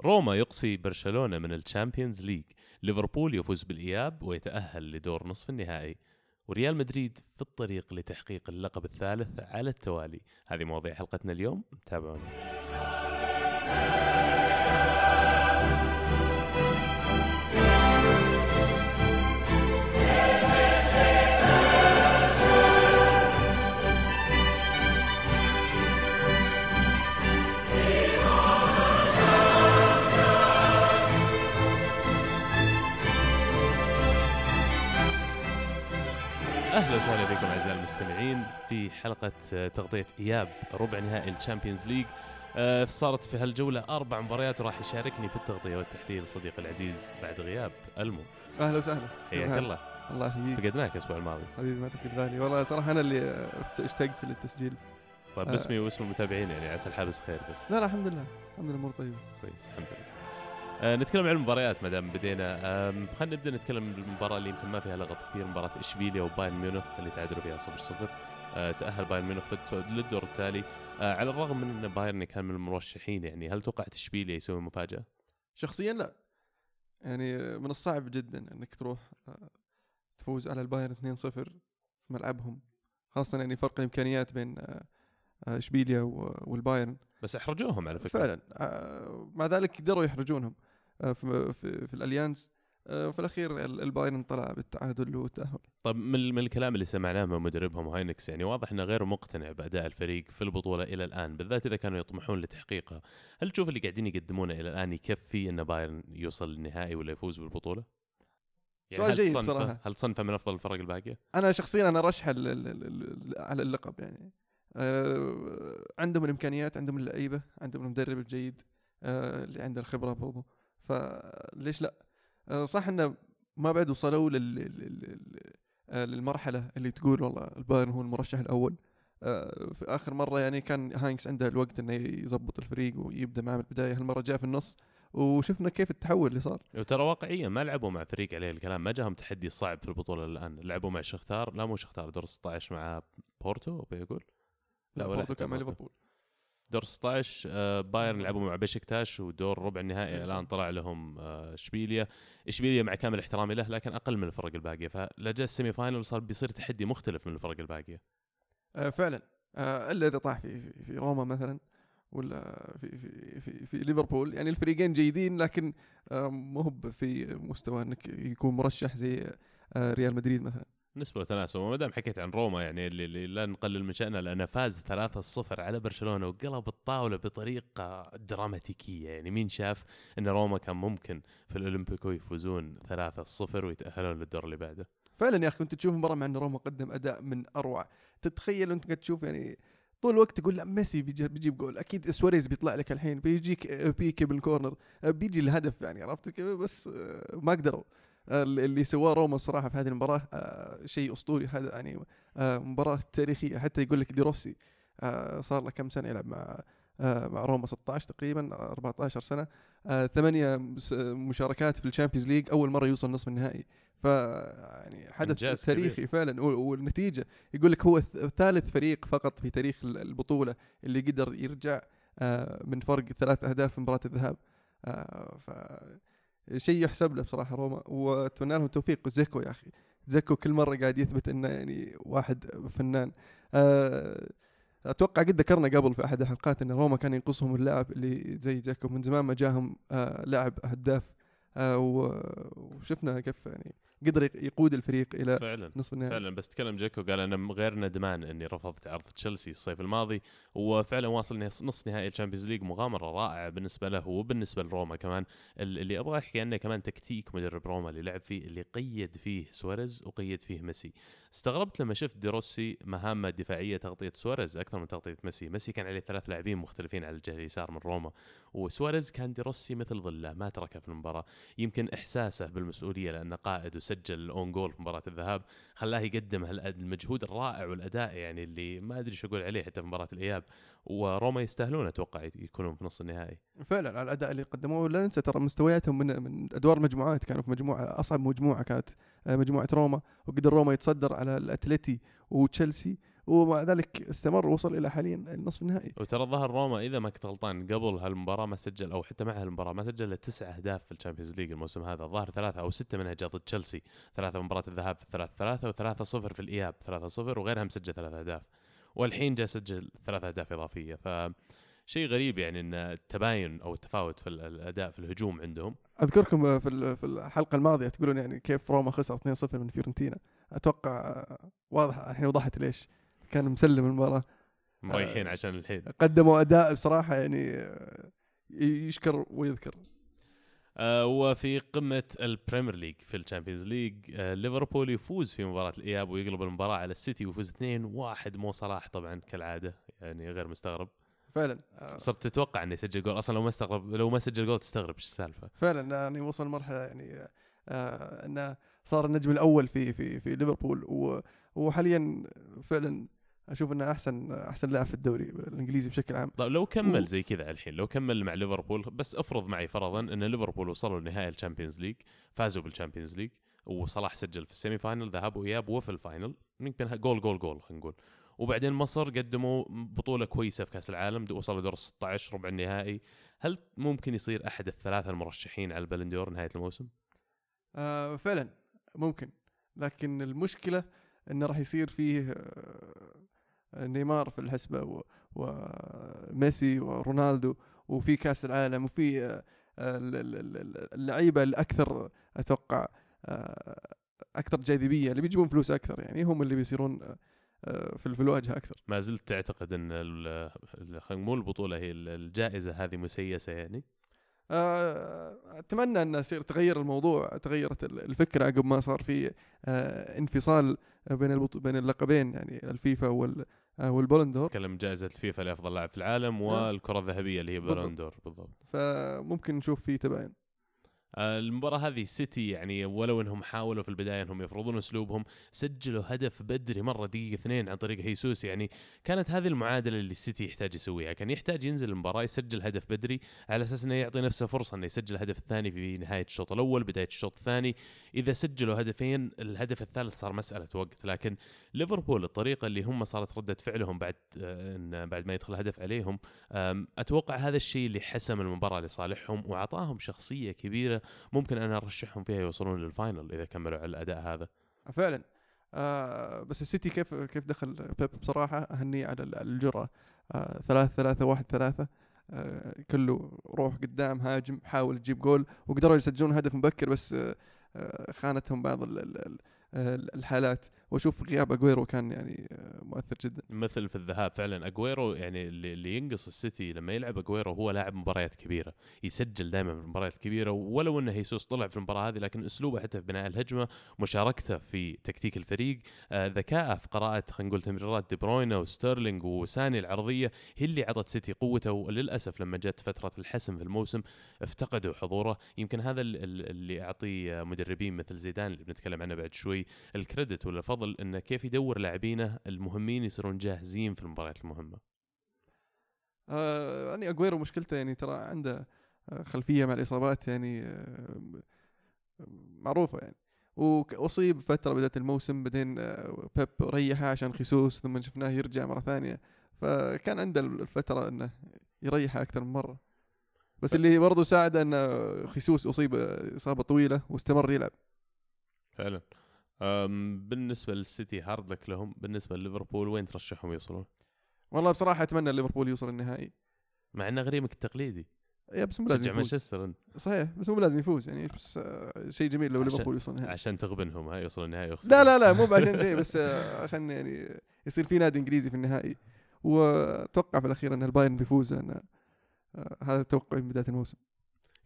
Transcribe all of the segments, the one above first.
روما يقصي برشلونة من ال Champions League ليفربول يفوز بالإياب ويتأهل لدور نصف النهائي. وريال مدريد في الطريق لتحقيق اللقب الثالث على التوالي. هذه مواضيع حلقتنا اليوم. تابعونا. أهلا وسهلا بكم أعزائي المستمعين في حلقة آه، تغطية إياب ربع نهائي ال Champions League. آه، صارت في هالجولة أربع مباريات وراح يشاركني في التغطية والتحليل صديقي العزيز بعد غياب ألمو. أهلا وسهلا. حياك الله. الله يحييك فقدناك الأسبوع الماضي. حبيبي ما تفقد غالي. والله صراحة أنا اللي اشت- اشتقت للتسجيل. طيب آه. باسمي واسم المتابعين يعني عسى الحابس خير بس. لا لا الحمد لله. الحمد لله الأمور طيبة. كويس الحمد لله. آه نتكلم عن المباريات ما دام بدينا. آم، خلينا نبدأ نتكلم بالمباراه اللي يمكن ما فيها لغط كثير مباراة إشبيليا وبايرن ميونخ اللي تعادلوا فيها 0 0 آه تأهل بايرن ميونخ للدور التالي. آه على الرغم من إن بايرن كان من المرشحين يعني هل توقعت إشبيليا يسوي مفاجأة؟ شخصيا لا. يعني من الصعب جدا إنك تروح آه، تفوز على البايرن 2-0 في ملعبهم. خاصة يعني فرق الإمكانيات بين آه، آه، إشبيليا والبايرن. بس إحرجوهم على فكرة. فعلا آه، مع ذلك قدروا يحرجونهم. آه، في, في, في الاليانز آه، وفي الأخير ال- البايرن طلع بالتعادل والتاهل طيب من, من الكلام اللي سمعناه من مدربهم هاينكس يعني واضح إنه غير مقتنع بأداء الفريق في البطولة إلى الآن بالذات إذا كانوا يطمحون لتحقيقها هل تشوف اللي قاعدين يقدمونه إلى الآن يكفي إن بايرن يوصل للنهائي ولا يفوز بالبطولة؟ سؤال هل جيد بصراحة. هل صنفه من أفضل الفرق الباقية؟ أنا شخصيا أنا رشح على اللقب يعني. آه، عندهم الإمكانيات عندهم اللعيبة عندهم المدرب الجيد آه، اللي عنده الخبرة برضو فليش لا؟ آه، صح إنه ما بعد وصلوا لل... لل... لل- آه، للمرحلة اللي تقول والله البايرن هو المرشح الأول. آه، في آخر مرة يعني كان هاينكس عنده الوقت إنه يظبط الفريق ويبدأ معه من البداية هالمرة جاء في النص وشفنا كيف التحول اللي صار. وترى واقعيا ما لعبوا مع فريق عليه الكلام ما جاهم تحدي صعب في البطولة الآن. لعبوا مع شختار لا مو شختار دور 16 مع بورتو بيقول لا ولا برضو حتى كان مع بورتو. ليفربول. دور 16 آه، بايرن لعبوا مع بشكتاش ودور ربع النهائي الآن طلع لهم آه، إشبيليا. إشبيليا مع كامل احترامي له لكن أقل من الفرق الباقية. فلا جاء ال semi-final صار بيصير تحدي مختلف من الفرق الباقية. آه فعلا. إلا إذا طاح في, في, روما مثلا ولا في في في, في ليفربول. يعني الفريقين جيدين لكن مو في مستوى إنك يكون مرشح زي ريال مدريد مثلا. نسبة وتناسب وما دام حكيت عن روما يعني اللي, اللي لا نقلل من شأنه لأنه فاز 3-0 على برشلونة وقلب الطاولة بطريقة دراماتيكية. يعني مين شاف أن روما كان ممكن في الأولمبيكو يفوزون 3-0 ويتأهلون للدور اللي بعده؟ فعلا يا أخي كنت تشوف المباراه مع إن روما قدم أداء من أروع. تتخيل انت قاعد تشوف يعني طول الوقت تقول لا ميسي بيجي بيجيب جول. أكيد سواريز بيطلع لك الحين بيجيك آه، بيكي بال corner آه، بيجي الهدف يعني عرفت كيف؟ بس آه، ما قدروا. اللي سواه روما الصراحه في هذه المباراة آه، شيء أسطوري. هذا يعني آه، مباراة تاريخية. حتى يقول لك دي روسي آه، صار له كم سنة يلعب مع آه، مع روما؟ 16 تقريبا 14 سنة. آه، ثمانية مشاركات في ال Champions League. أول مرة يوصل نصف النهائي. ف يعني حدث تاريخي فعلا. وال- والنتيجة يقول لك هو ثالث فريق فقط في تاريخ ال- البطولة اللي قدر يرجع آه، من فرق ثلاث أهداف في مباراة الذهاب. آه، ف شيء يحسب له بصراحة روما وأتمنى لهم التوفيق. زيكو يا أخي زيكو كل مرة قاعد يثبت إنه يعني واحد فنان. آه، أتوقع قد ذكرنا قبل في أحد الحلقات إن روما كان ينقصهم اللاعب اللي زي جاكو من زمان ما جاهم آه، لاعب هداف. آه، وشفنا كيف يعني قدر يقود الفريق إلى فعلا نصف النهائي. فعلا. بس تكلم جاكو قال أنا غير ندمان إني رفضت عرض تشيلسي الصيف الماضي وفعلا واصل نص- نص نهائي ال Champions League مغامرة رائعة بالنسبة له وبالنسبة لروما كمان. ال- اللي أبغى أحكي عنه كمان تكتيك مدرب روما اللي لعب فيه اللي قيد فيه سواريز وقيد فيه ميسي. استغربت لما شفت ديروسي مهامة دفاعية تغطية سواريز أكثر من تغطية ميسي. ميسي كان عليه ثلاث لاعبين مختلفين على الجهة اليسار من روما وسواريز كان ديروسي مثل ظله ما تركه في المباراة. يمكن إحساسه بالمسؤولية لأنه قائد وسجل ال own goal في مباراة الذهاب خلاه يقدم المجهود الرائع والأداء يعني اللي ما أدري شو أقول عليه حتى في مباراة الإياب. وروما يستاهلون أتوقع يكونون في نص النهائي. فعلا على الأداء اللي قدموه لا ننسى ترى مستوياتهم من من أدوار مجموعات كانوا في مجموعة أصعب مجموعة كانت آه، مجموعة روما. وقدر روما يتصدر على الاتلتي وتشيلسي. ومع ذلك استمر ووصل إلى حاليا النصف النهائي. وترى ظهر روما إذا ما كنت غلطان قبل هالمباراة ما سجل أو حتى مع هالمباراة ما سجل تسع أهداف في ال Champions League الموسم هذا. الظاهر ثلاثة أو ستة منها جاء ضد تشيلسي. ثلاثة مباراة الذهاب في ثلاث ثلاثة وثلاثة صفر في الإياب ثلاثة صفر وغيرها مسجل ثلاث أهداف. والحين جاء سجل ثلاث أهداف إضافية. ف شيء غريب يعني إن التباين أو التفاوت في الأداء في الهجوم عندهم. أذكركم في ال- في الحلقة الماضية تقولون يعني كيف روما خسر 2-0 من فيورنتينا. أتوقع واضح الحين وضحت ليش. كان مسلم المباراة. مريحين عشان الحين. قدموا أداء بصراحة يعني آه، يشكر ويذكر. آه وفي قمة ال Premier League في ال Champions League آه ليفربول يفوز في مباراة الإياب ويقلب المباراة على السيتي ويفوز 2-1 مو صلاح طبعا كالعادة يعني غير مستغرب. فعلا. صرت تتوقع إنه يسجل جول. أصلا لو ما استغرب لو ما سجل جول تستغرب إيش السالفة. فعلا يعني وصل مرحلة يعني آه إنه صار النجم الأول في في في ليفربول وحاليا فعلا أشوف إنه أحسن أحسن لاعب في الدوري الإنجليزي بشكل عام. طيب لو كمل زي كذا الحين لو كمل مع ليفربول بس افرض معي فرضا إن ليفربول وصلوا لنهائي ال Champions League فازوا بال Champions League وصلاح سجل في ال semi-final ذهاب وإياب وفي ال final يمكن goal goal goal خلينا نقول. وبعدين مصر قدموا بطولة كويسة في كأس العالم وصلوا دور 16 ربع النهائي. هل ممكن يصير أحد الثلاثة المرشحين على ال Ballon d'Or نهاية الموسم؟ آه فعلا ممكن. لكن المشكلة إنه راح يصير فيه آه، نيمار في الحسبة وميسي ورونالدو وفي كأس العالم وفي آه، ال- ال- ال- اللعيبة الأكثر أتوقع آه، أكثر جاذبية اللي بيجيبون فلوس أكثر يعني هم اللي بيصيرون آه، في الواجهة أكثر. ما زلت تعتقد أن خلينا نقول البطولة هي ال- الجائزة هذه مسيسة يعني؟ أتمنى أن يصير تغير الموضوع تغيرت ال- الفكرة عقب ما صار في انفصال بين البطو- بين اللقبين يعني الفيفا وال آه، وال Ballon d'Or تكلم جائزة الفيفا لأفضل لاعب في العالم آه. والكرة الذهبية اللي هي بالضبط. Ballon d'Or بالضبط فممكن نشوف فيه تباين آه، المباراة هذه سيتي يعني ولو إنهم حاولوا في البداية إنهم يفرضون أسلوبهم سجلوا هدف بدري مرة دقيقة اثنين عن طريق هيسوس. يعني كانت هذه المعادلة اللي السيتي يحتاج يسويها. كان يحتاج ينزل المباراة يسجل هدف بدري على أساس إنه يعطي نفسه فرصة إنه يسجل الهدف الثاني في نهاية الشوط الأول بداية الشوط الثاني. إذا سجلوا هدفين الهدف الثالث صار مسألة وقت. لكن ليفربول الطريقة اللي هم صارت ردة فعلهم بعد آه، بعد ما يدخل هدف عليهم أتوقع هذا الشيء اللي حسم المباراة لصالحهم وأعطاهم شخصية كبيرة ممكن أنا أرشحهم فيها يوصلون لل final إذا كملوا على الأداء هذا. فعلا. آه بس السيتي كيف كيف دخل بيب؟ بصراحة اهنيه على ال- الجرأة. آه ثلاثة ثلاثة واحد ثلاثة. آه كله روح قدام هاجم حاول تجيب جول. وقدروا يسجلون هدف مبكر بس آه آه خانتهم بعض ال- ال- ال- ال- الحالات. وأشوف غياب أجويرو كان يعني آه مؤثر جدا. مثل في الذهاب فعلا أجويرو يعني اللي, ينقص السيتي لما يلعب أجويرو هو لاعب مباريات كبيرة يسجل دائما في المباريات الكبيرة ولو انه هيسوس طلع في المباراة هذه لكن أسلوبه حتى في بناء الهجمة مشاركته في تكتيك الفريق آه ذكائه في قراءة خلينا نقول تمريرات دي بروينه وستيرلينج وساني العرضية هي اللي عطت سيتي قوته وللأسف لما جت فترة الحسم في الموسم افتقدوا حضوره. يمكن هذا ال- ال- اللي أعطي مدربين مثل زيدان اللي بنتكلم عنه بعد شوي الكريدت ولا انه كيف يدور لاعبينه المهمين يصيرون جاهزين في المباريات المهمة؟ آه يعني أجويرو مشكلته يعني ترى عنده آه، خلفية مع الإصابات يعني آه معروفة يعني. وأصيب فترة بداية الموسم بعدين آه، بيب ريحه عشان خيسوس ثم شفناه يرجع مرة ثانية. فكان عنده الفترة إنه يريحه أكثر من مرة. بس اللي برضو ساعده ان هيسوس أصيب إصابة طويلة واستمر يلعب. فعلا. بالنسبة للسيتي hard luck لهم بالنسبة لليفربول وين ترشحهم يوصلون؟ والله بصراحة أتمنى ليفربول يوصل النهائي. مع إنه غريمك التقليدي يا بس مو لازم مانشستر أنت. صحيح بس مو لازم يفوز يعني بس آه، شيء جميل لو ليفربول يوصل النهائي. عشان تغبنهم ها يوصلون النهائي لا لا لا مو عشان شيء بس آه، عشان يعني يصير في نادي إنجليزي في النهائي. وأتوقع في الأخير أن البايرن بيفوز لأن آه، هذا توقعي من بداية الموسم.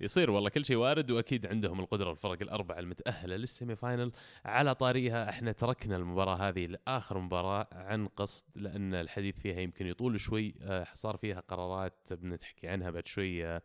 يصير والله كل شيء وارد وأكيد عندهم القدرة الفرق الأربعة المتأهلة لل semi-final على طاريها إحنا تركنا المباراة هذه لآخر مباراة عن قصد لأن الحديث فيها يمكن يطول شوي آه، صار فيها قرارات بنتحكي عنها بعد شوي آه،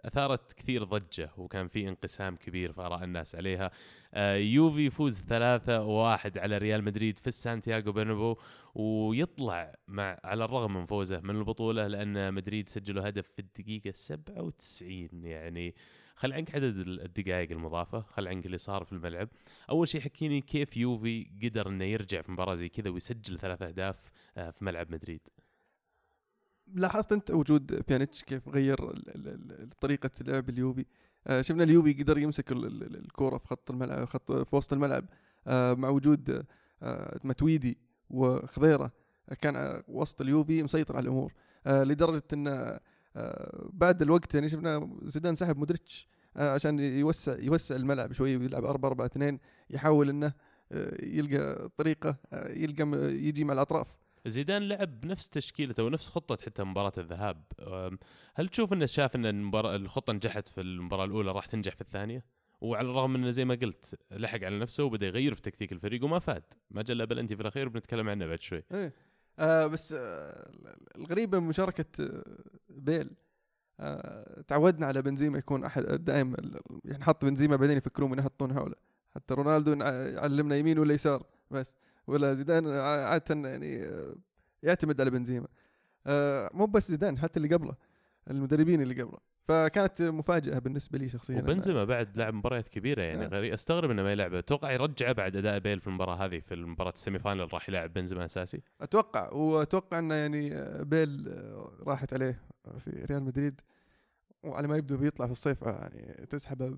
أثارت كثير ضجة وكان في انقسام كبير في آراء الناس عليها. آه، يوفي يفوز ثلاثة واحد على ريال مدريد في السانتياغو برنابو ويطلع مع على الرغم من فوزه من البطولة لأن مدريد سجلوا هدف في الدقيقة 97 يعني خل عنك عدد الدقائق المضافة خل عنك اللي صار في الملعب. أول شيء حكيني كيف يوفي قدر أنه يرجع في مباراة زي كذا ويسجل ثلاث أهداف آه، في ملعب مدريد. لاحظت أنت وجود بيانيتش كيف غير طريقة لعب اليوفي. آه، شفنا اليوفي قدر يمسك ال- ال- الكوره في خط الملعب خط في وسط الملعب. آه، مع وجود آه، متويدي وخضيرة كان وسط اليوفي مسيطر على الأمور. لدرجة إن بعد الوقت يعني شفنا زيدان سحب مودريتش عشان يوسع يوسع الملعب شوي ويلعب 4 4 2 يحاول إنه يلقى طريقة يلقى يجي مع الأطراف. زيدان لعب بنفس تشكيلته ونفس خطة حتى مباراة الذهاب. هل تشوف إنه شاف إن المباراة الخطة نجحت في المباراة الأولى راح تنجح في الثانية؟ وعلى الرغم إنه زي ما قلت لحق على نفسه وبدأ يغير في تكتيك الفريق وما فاد. ما إلا بلنتي في الأخير بنتكلم عنه بعد شوي. إيه. آه بس آه الغريبة مشاركة آه بيل آه تعودنا على بنزيما يكون أحد دائما يعني نحط بنزيما بعدين يفكرون من يحطون حوله حتى رونالدو يعلمنا يمين ولا يسار بس. ولا زيدان عاده يعني آه يعتمد على بنزيما. آه مو بس زيدان حتى اللي قبله المدربين اللي قبله. فكانت مفاجأة بالنسبة لي شخصيا. وبنزيما بعد لعب مباريات كبيرة يعني آه. غريب استغرب إنه ما يلعب. أتوقع يرجعه بعد أداء بيل في المباراة هذه في المباراة ال semi-final راح يلعب بنزيما أساسي؟ أتوقع. وأتوقع إنه يعني بيل راحت عليه في ريال مدريد. وعلى ما يبدو بيطلع في الصيف يعني تسحبه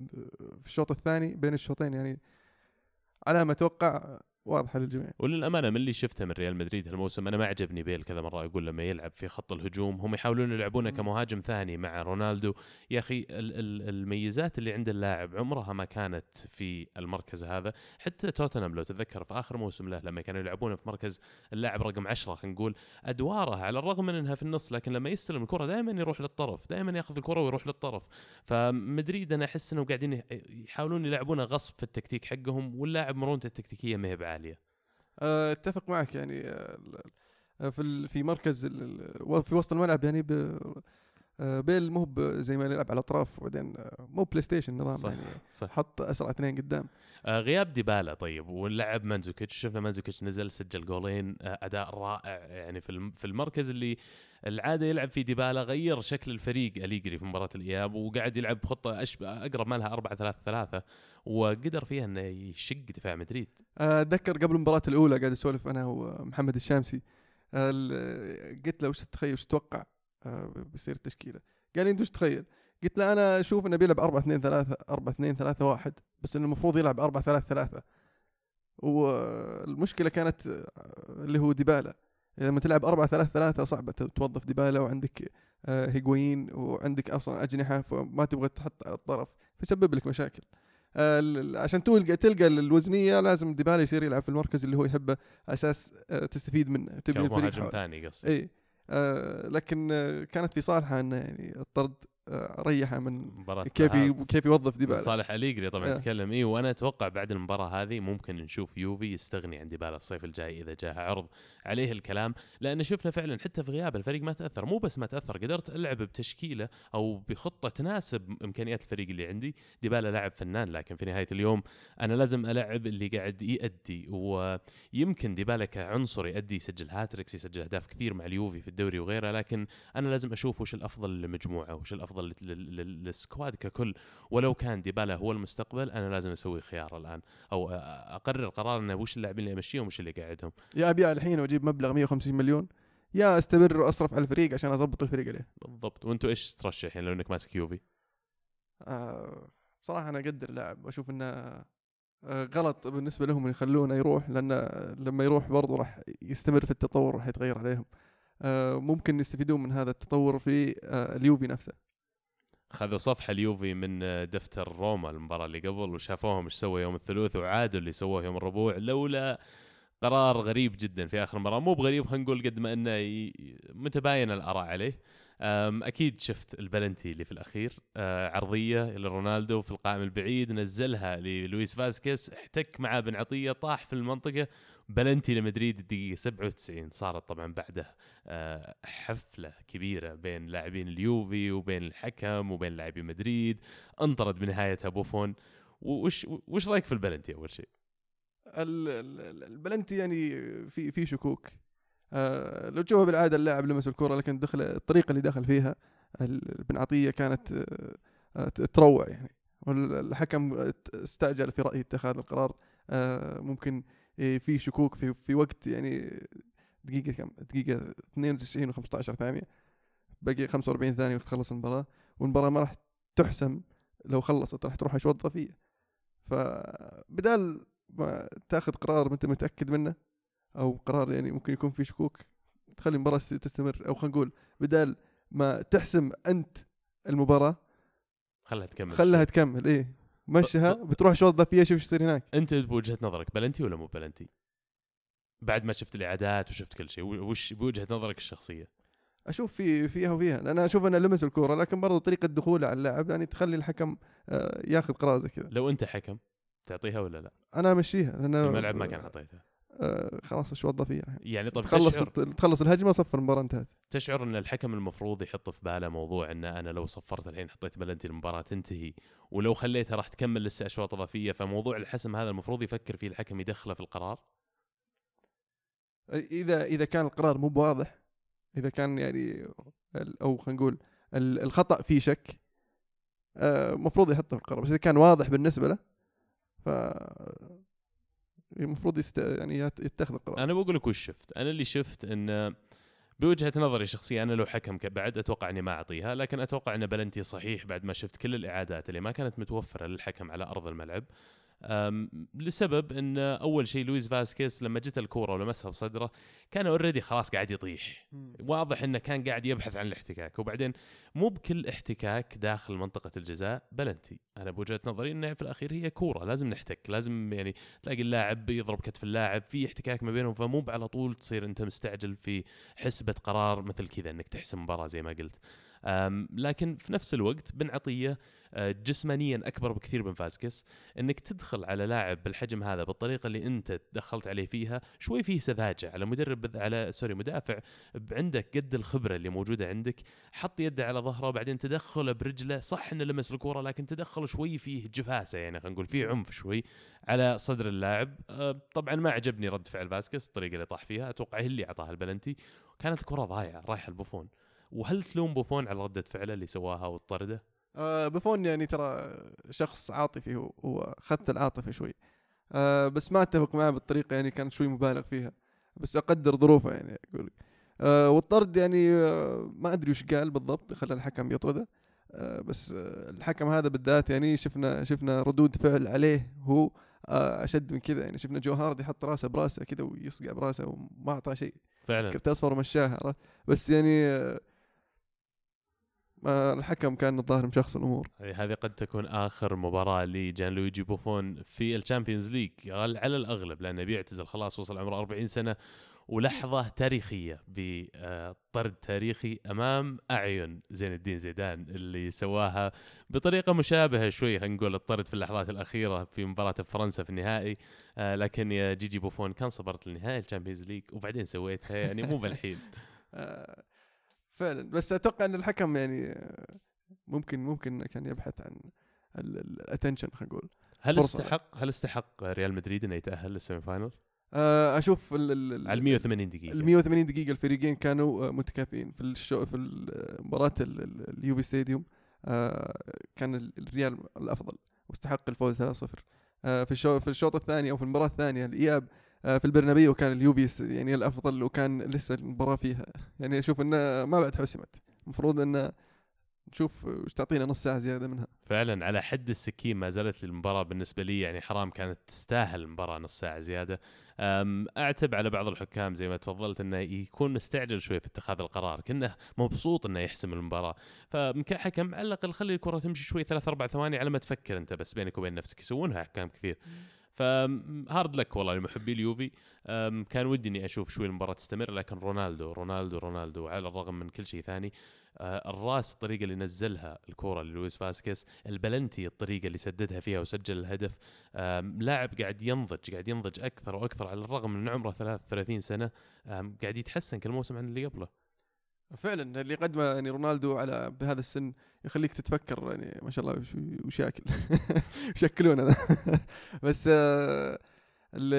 في الشوط الثاني بين الشوطين يعني. على ما أتوقع واضحة للجميع. وللأمانة من اللي شفته من ريال مدريد هالموسم أنا ما عجبني بيل كذا مرة أقول لما يلعب في خط الهجوم هم يحاولون يلعبونه. كمهاجم ثاني مع رونالدو. يا أخي ال- ال- الميزات اللي عند اللاعب عمرها ما كانت في المركز هذا. حتى توتنهام لو تتذكر في آخر موسم له لما كانوا يلعبونه في مركز اللاعب رقم 10 خلينا نقول ادواره على الرغم من إنها في النص لكن لما يستلم الكرة دائما يروح للطرف دائما يأخذ الكرة ويروح للطرف. فمدريد أنا أحس إنه قاعدين يح- يحاولون يلعبونه غصب في التكتيك حقهم واللاعب مرونته التكتيكية ما هي بعاليه آه، اتفق معك يعني آه، في في مركز في وسط الملعب يعني آه، بيل مو زي ما يلعب على الاطراف وبعدين مو PlayStation نظام صح يعني صح. حط اسرع اثنين قدام. غياب ديبالا طيب ولعب مانزوكيتش شفنا مانزوكيتش نزل سجل جولين أداء رائع يعني في في المركز اللي العادة يلعب فيه ديبالا غير شكل الفريق أليجري في مباراة الإياب وقاعد يلعب بخطه أشبه أقرب ما لها 4 3 3 وقدر فيها إنه يشق دفاع مدريد. آه، أتذكر قبل المباراة الأولى قاعد اسولف أنا ومحمد الشامسي ال- قلت له وش تتخيل وش تتوقع؟ آه، بيصير التشكيلة. قال لي أنت وش تتخيل؟ قلت له أنا أشوف إنه بيلعب 4 2 3 4 2 3 1 بس إنه المفروض يلعب 4 3 3 والمشكلة كانت آه، اللي هو ديبالا. لما تلعب 4 3 3 صعبة توظف ديبالا وعندك آه، هيغوين وعندك أصلا أجنحة فما تبغى تحط على الطرف فيسبب لك مشاكل. آه، عشان تلقى تلقى الوزنية لازم ديبالا يصير يلعب في المركز اللي هو يحبه أساس آه، تستفيد منه تبني الفريق. ثاني قصدي اي لكن كانت في صالحه إنه يعني الطرد ريحه من كيف. ي- كيف يوظف ديبالا. صالح أليجري طبعا آه. نتكلم اي وأنا أتوقع بعد المباراة هذه ممكن نشوف يوفي يستغني عن ديبالا الصيف الجاي إذا جاء عرض عليه الكلام. لأن شفنا فعلا حتى في غياب الفريق ما تأثر. مو بس ما تأثر قدرت ألعب بتشكيلة أو بخطة تناسب إمكانيات الفريق اللي عندي. ديبالا لاعب فنان لكن في نهاية اليوم أنا لازم ألعب اللي قاعد يأدي. ويمكن ديبالا كعنصر يأدي يسجل hat-tricks يسجل أهداف كثير مع اليوفي في الدوري وغيره لكن أنا لازم أشوف وش الأفضل للمجموعه وش الأفضل لل- لل squad ككل. ولو كان ديبالا هو المستقبل أنا لازم أسوي خيار الآن. أو أقرر قرار إنه وش اللاعبين اللي أمشيهم وش اللي قاعدهم. يا ابيع الحين واجيب مبلغ 150 مليون. يا أستمر واصرف على الفريق عشان أضبط الفريق عليه. بالضبط. وأنتم إيش ترشح يعني لو إنك ماسك يوفي؟ آه بصراحه أنا أقدر اللاعب. وأشوف إنه آه غلط بالنسبة لهم يخلونه يروح لأن لما يروح برضه راح يستمر في التطور راح يتغير عليهم. آه ممكن يستفيدون من هذا التطور في آه اليوفي نفسه. خذوا صفحة اليوفي من دفتر روما المباراة اللي قبل وشافوهم إيش سووا يوم الثلاث وعادوا اللي سووه يوم الربوع لولا قرار غريب جدا في آخر المباراة. مو بغريب خلينا نقول قد ما إنه ي- متباين الآراء عليه. أكيد شفت البلنتي اللي في الأخير آه، عرضية لرونالدو في القائم البعيد نزلها للويس فاسكيز احتك معاه بن عطية طاح في المنطقة بلنتي لمدريد الدقيقة 97 صارت طبعا بعده آه، حفلة كبيرة بين لاعبين اليوفي وبين الحكم وبين لاعبين مدريد. انطرد بنهايتها بوفون. وش وش رأيك في البلنتي أول شيء؟ ال- ال- البلنتي يعني في في شكوك. آه لو تشوفها بالعادة اللاعب لمس الكرة لكن دخل الطريقة اللي دخل فيها بن عطيه كانت آه، تروع يعني. والحكم استعجل في رايي اتخاذ القرار ممكن في شكوك في في وقت يعني دقيقة كم دقيقة 92 و15 ثانية باقي 45 ثانية وتخلص المباراة والمباراة ما راح تحسم لو خلصت راح تروح اشواط إضافية فبدال ما تاخذ قرار أنت متأكد منه أو قرار يعني ممكن يكون فيه شكوك تخلي المباراة تستمر أو خلينا نقول بدال ما تحسم أنت المباراة خلها تكمل خلها. تكمل إيش مشها بتروح اشواط اضافيه شوف إيش يصير هناك أنت بوجهة نظرك بلنتي ولا مو بلنتي؟ بعد ما شفت الاعادات وشفت كل شيء وش بوجهة نظرك الشخصية؟ أشوف في فيها وفيها لأن أنا أشوف أنه لمس الكورة لكن برضو طريقة دخوله على اللاعب يعني تخلي الحكم آه، ياخذ قرار زي كذا لو أنت حكم تعطيها ولا لا؟ أنا أمشيها لأن في الملعب ما كان اعطيتها خلاص اشواط اضافيه الحين. يعني طب تخلص تشعر؟ تخلص الهجمة صفر المباراة انتهت. تشعر إن الحكم المفروض يحط في باله موضوع إن أنا لو صفرت الحين حطيت بلنتي المباراه تنتهي ولو خليتها راح تكمل لسه اشواط اضافيه فموضوع الحسم هذا المفروض يفكر فيه الحكم يدخله في القرار؟ إذا إذا كان القرار مو بواضح إذا كان يعني أو خلينا نقول ال- الخطأ فيه شك المفروض يحطه في القرار. بس إذا كان واضح بالنسبة له ف المفروض يست... يعني يت- يتخذ القرار. أنا بقول لك وش شفت؟ أنا اللي شفت إن بوجهة نظري الشخصيه أنا لو حكم بعد أتوقع إني ما أعطيها لكن أتوقع إن بلنتي صحيح بعد ما شفت كل الإعادات اللي ما كانت متوفرة للحكم على أرض الملعب. لسبب إن أول شيء لويس فاسكيز لما جت الكورة ولمسها بصدره كان already خلاص قاعد يطيح. واضح إنه كان قاعد يبحث عن الاحتكاك. وبعدين مو بكل احتكاك داخل منطقة الجزاء بلنتي. أنا بوجهة نظري إنه في الأخير هي كورة لازم نحتك لازم يعني تلاقي اللاعب يضرب كتف اللاعب في احتكاك ما بينهم فمو على طول تصير أنت مستعجل في حسبة قرار مثل كذا إنك تحسم مباراة زي ما قلت. لكن في نفس الوقت بن عطيه أه، جسمانيا أكبر بكثير من فاسكس. إنك تدخل على لاعب بالحجم هذا بالطريقة اللي أنت دخلت عليه فيها شوي فيه سذاجة. على مدرب على sorry مدافع عندك قد الخبرة اللي موجودة عندك. حط يده على ظهره وبعدين تدخله برجله. صح إنه لمس الكورة لكن تدخله شوي فيه جفاسة يعني خلينا نقول فيه عنف شوي على صدر اللاعب. أه، طبعا ما عجبني رد فعل فاسكس الطريقة اللي طاح فيها. أتوقع هي اللي أعطاها البلنتي. كانت الكره ضايعة رايحة لبوفون. وهل تلوم بوفون على ردة فعله اللي سواها والطرده؟ آه بوفون يعني ترى شخص عاطفي هو هو خذته العاطفة شوي. آه بس ما أتفق معه بالطريقة يعني كانت شوي مبالغ فيها. بس أقدر ظروفه يعني أقول آه والطرد يعني آه ما أدري وش قال بالضبط خلى الحكم يطرده. آه بس آه الحكم هذا بالذات يعني شفنا شفنا ردود فعل عليه هو آه أشد من كذا يعني. شفنا جو هارد يحط راسه براسه كذا ويصقع براسه وما أعطاه شيء. فعلا. كرت اصفر ومشاها؟ بس يعني آه الحكم كان الظاهر مشخص الأمور. هذه قد تكون آخر مباراة لجان لويجي بوفون في ال Champions League على الأغلب لأنه بيعتزل خلاص وصل عمره 40 سنة ولحظة تاريخية بطرد تاريخي أمام أعين زين الدين زيدان اللي سواها بطريقة مشابهة شوي خلينا نقول الطرد في اللحظات الأخيرة في مباراة فرنسا في النهائي. آه لكن يا جيجي بوفون كان صبرت لنهايه ال Champions League وبعدين سويتها يعني مو بالحين. آه، فعلا. بس أتوقع إن الحكم يعني آه، ممكن ممكن كان يبحث عن ال attention خلينا نقول. هل فرصة. استحق هل استحق ريال مدريد إنه يتأهل لل semi-final؟ آه، أشوف ال- ال- ال- على 180 دقيقة. ال 180 دقيقة الفريقين كانوا آه، متكافئين. في الشو في ال- مباراة ال- ال- اليوفي stadium آه، كان ال- الريال الأفضل. واستحق الفوز 3-0 آه، في الشوط في الشوط الثاني أو في المباراة الثانية الاياب آه، في البرنابيو كان اليوفي يعني الأفضل وكان لسه المباراة فيها. يعني أشوف إنه ما بعد حسمت المفروض إنه نشوف وش تعطينا نص ساعة زيادة منها. فعلا على حد السكين ما زالت المباراة بالنسبة لي يعني حرام كانت تستاهل المباراة نص ساعة زيادة. أم، أعتب على بعض الحكام زي ما تفضلت أنه يكون مستعجل شوي في اتخاذ القرار كأنه مبسوط أنه يحسم المباراة. فكحكم على الأقل خلي الكرة تمشي شوي ثلاث أربع ثواني على ما تفكر أنت بس بينك وبين نفسك يسوونها حكام كثير. ف hard luck والله لمحبي اليوفي. كان ودي إني أشوف شوي المباراة تستمر لكن رونالدو رونالدو رونالدو على الرغم من كل شيء ثاني آه، الراس الطريقة اللي نزلها الكورة للويس فاسكيز البلنتي الطريقة اللي سددها فيها وسجل الهدف لاعب قاعد ينضج قاعد ينضج أكثر وأكثر على الرغم من عمره 33 سنة قاعد يتحسن كل موسم عن اللي قبله. فعلا اللي قدمه يعني رونالدو على بهذا السن يخليك تتفكر يعني ما شاء الله وش ياكل. شكلون أنا بس آه، اللي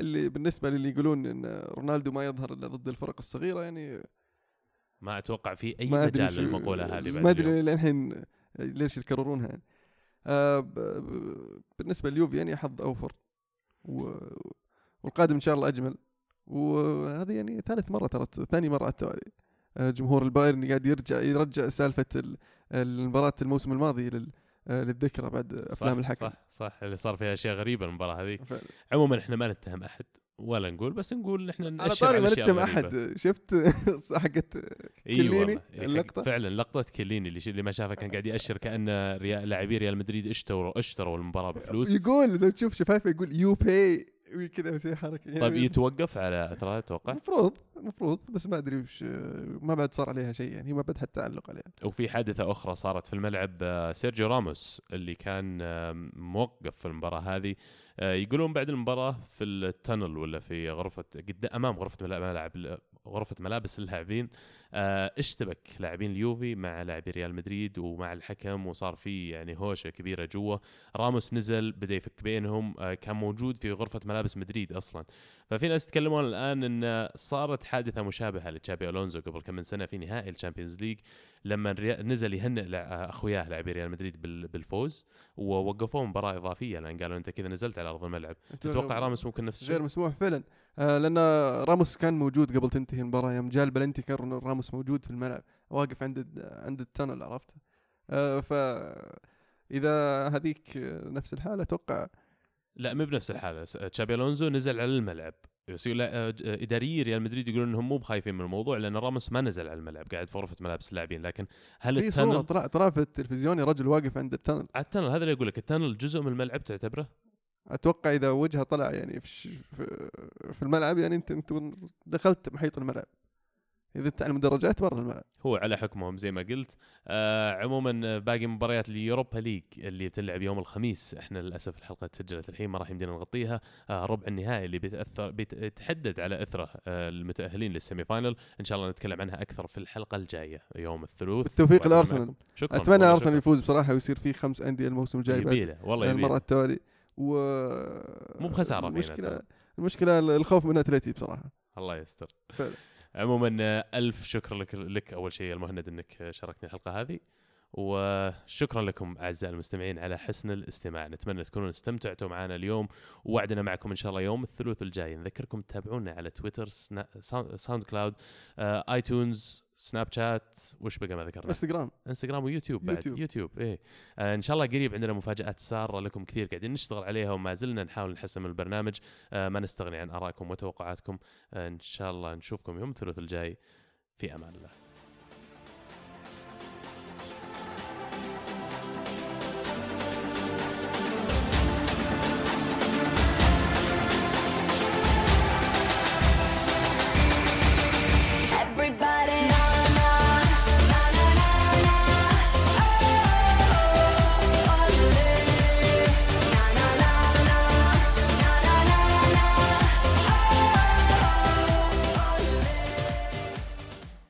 اللي بالنسبة للي يقولون إن رونالدو ما يظهر إلا ضد الفرق الصغيرة يعني ما أتوقع في أي مجال للمقولة هذه ما. أدري للحين ليش يكررونها يعني. آه بالنسبة لليوفي يعني حظ أوفر. و... والقادم إن شاء الله أجمل. وهذه يعني ثالث مرة ترى ثاني مرة على التوالي جمهور البايرن قاعد يرجع يرجع سالفة ال- المباراة الموسم الماضي لل... آه، للذكرى بعد أفلام الحكم صح صح اللي صار فيها أشياء غريبة المباراة فعلا. عموما إحنا ما نتهم أحد ولا نقول بس نقول إحنا على طاري ما الغريبة. أحد شفت حقت كليني والله اللقطة؟ فعلا لقطة كليني اللي, اللي ما شافها كان قاعد يأشر كأن لاعبي ريال مدريد اشتروا اشتروا المباراة بفلوس يقول لو تشوف شفايفه يقول you buy كذا يسوي حركة يعني. طيب يتوقف على اثرها أتوقع المفروض المفروض بس ما أدري وش ما بعد صار عليها شيء يعني ما بعد حتى تعلق عليها. وفي حادثة أخرى صارت في الملعب آه، سيرجيو راموس اللي كان آه، موقف في المباراة هذه. آه، يقولون بعد المباراة في ال tunnel ولا في غرفة قد أمام غرفة ملا- ملعب غرفة ملابس اللاعبين اشتبك لاعبين اليوفي مع لاعبي ريال مدريد ومع الحكم وصار في يعني هوشة كبيرة جوا. راموس نزل بدأ يفك بينهم. آه، كان موجود في غرفة ملابس مدريد أصلا. ففي ناس يتكلمون الآن أن صارت حادثة مشابهة لتشابي ألونزو قبل كم من سنة في نهائي ال Champions League لما نزل يهنئ لع- أخوياه لاعبي ريال مدريد بال- بالفوز ووقفوه مباراة إضافية. لأن قالوا أنت كذا نزلت على أرض الملعب. تتوقع راموس ممكن نفس غير الشيء مسموح فعلا. آه لأن راموس كان موجود قبل تنتهي المباراة يوم جاء البلنتي كان راموس موجود في الملعب واقف عند عند التنل عرفت؟ آه ف إذا هذيك نفس الحالة أتوقع لا مو بنفس الحالة. تشابي ألونزو نزل على الملعب. لا، آه، آه، اداريي ريال مدريد يقولون إنهم مو بخايفين من الموضوع لأن راموس ما نزل على الملعب قاعد في غرفة ملابس اللاعبين. لكن هل في صورة التنل طلع طلع في التلفزيون يا رجل واقف عند التنل. على التنل هذا اللي أقول لك. التنل جزء من الملعب تعتبره؟ أتوقع إذا وجهة طلع يعني في- في الملعب يعني أنت أنت دخلت محيط الملعب. إذا انت على المدرجات برا الملعب هو على حكمهم زي ما قلت آه عموما آه، باقي مباريات ال Europa League اللي بتلعب يوم الخميس إحنا للأسف الحلقة تسجلت الحين ما راح يمدينا نغطيها آه ربع النهائي اللي بيتاثر بيتحدد على إثره آه المتأهلين لل semi-final إن شاء الله نتكلم عنها أكثر في الحلقة الجاية يوم الثلاث بالتوفيق. معكم. شكرا أتمنى أرسنال. يفوز بصراحة ويصير فيه خمس أندية الموسم الجاي يبيله والله المرة يبيله التوالي و مو بخسارة فينا المشكلة. المشكلة الخوف من أتلتي بصراحة الله يستر فعلا. عموما ألف شكر لك لك أول شيء المهند إنك شاركتني الحلقة هذه. وشكرا لكم أعزائي المستمعين على حسن الاستماع. نتمنى تكونوا استمتعتوا معنا اليوم ووعدنا معكم إن شاء الله يوم الثلاث الجاي. نذكركم تتابعونا على تويتر سنا... SoundCloud آه، iTunes Snapchat وش بقى ما ذكرنا؟ إنستغرام. إنستغرام ويوتيوب بعد. يوتيوب. يوتيوب. إيه. آه إن شاء الله قريب عندنا مفاجآت سارة لكم كثير قاعدين نشتغل عليها وما زلنا نحاول نحسن من البرنامج. آه ما نستغني عن آرائكم وتوقعاتكم. آه إن شاء الله نشوفكم يوم الثلاث الجاي. في أمان الله.